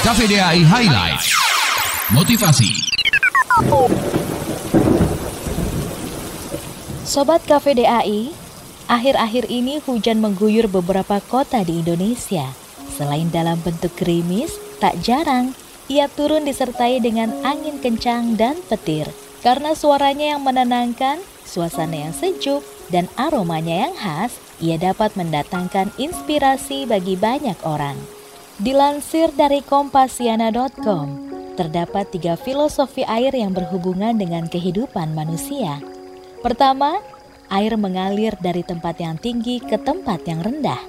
KVDAI Highlight. Motivasi. Sobat KVDAI, akhir-akhir ini hujan mengguyur beberapa kota di Indonesia. Selain dalam bentuk gerimis, tak jarang ia turun disertai dengan angin kencang dan petir. Karena suaranya yang menenangkan, suasana yang sejuk, dan aromanya yang khas, ia dapat mendatangkan inspirasi bagi banyak orang. Dilansir dari kompasiana.com, terdapat tiga filosofi air yang berhubungan dengan kehidupan manusia. Pertama, air mengalir dari tempat yang tinggi ke tempat yang rendah.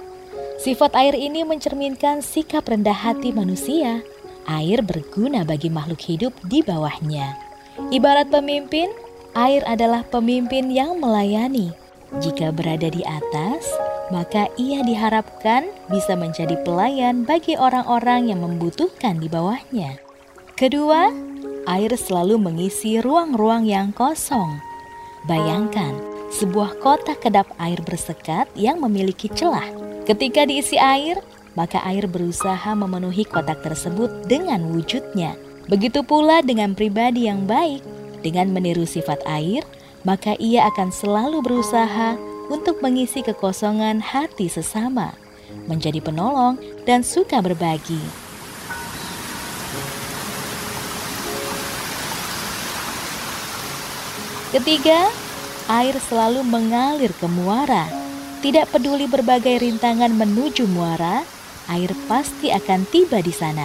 Sifat air ini mencerminkan sikap rendah hati manusia air berguna bagi makhluk hidup di bawahnya. Ibarat pemimpin, air adalah pemimpin yang melayani. Jika berada di atas, maka ia diharapkan bisa menjadi pelayan bagi orang-orang yang membutuhkan di bawahnya. Kedua, air selalu mengisi ruang-ruang yang kosong. Bayangkan, sebuah kotak kedap air bersekat yang memiliki celah. Ketika diisi air, maka air berusaha memenuhi kotak tersebut dengan wujudnya. Begitu pula dengan pribadi yang baik, dengan meniru sifat air, maka ia akan selalu berusaha untuk mengisi kekosongan hati sesama, menjadi penolong dan suka berbagi. Ketiga, air selalu mengalir ke muara. Tidak peduli berbagai rintangan menuju muara, air pasti akan tiba di sana.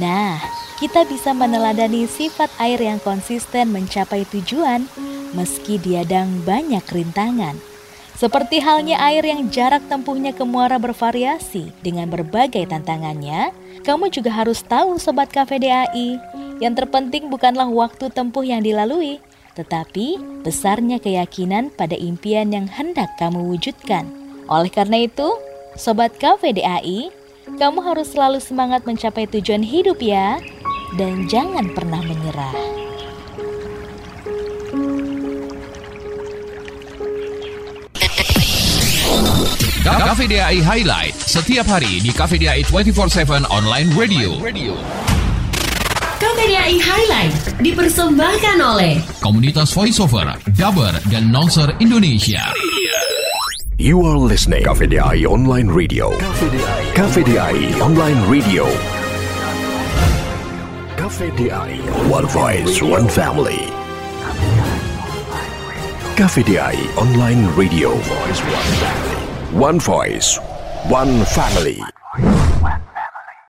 Nah, kita bisa meneladani sifat air yang konsisten mencapai tujuan meski diadang banyak rintangan. Seperti halnya air yang jarak tempuhnya ke muara bervariasi dengan berbagai tantangannya, kamu juga harus tahu Sobat KVDAI, yang terpenting bukanlah waktu tempuh yang dilalui, tetapi besarnya keyakinan pada impian yang hendak kamu wujudkan. Oleh karena itu, Sobat KVDAI, kamu harus selalu semangat mencapai tujuan hidup ya, dan jangan pernah menyerah. KVDAI Highlight setiap hari di KVDAI 24/7 Online Radio. KVDAI Highlight dipersembahkan oleh Komunitas Voiceover, Daber, dan Nonser Indonesia. You are listening KVDI Online Radio. KVDI, KVDI Online Radio. KVDI One Voice, One Family. KVDI Online Radio. One Voice, One Family.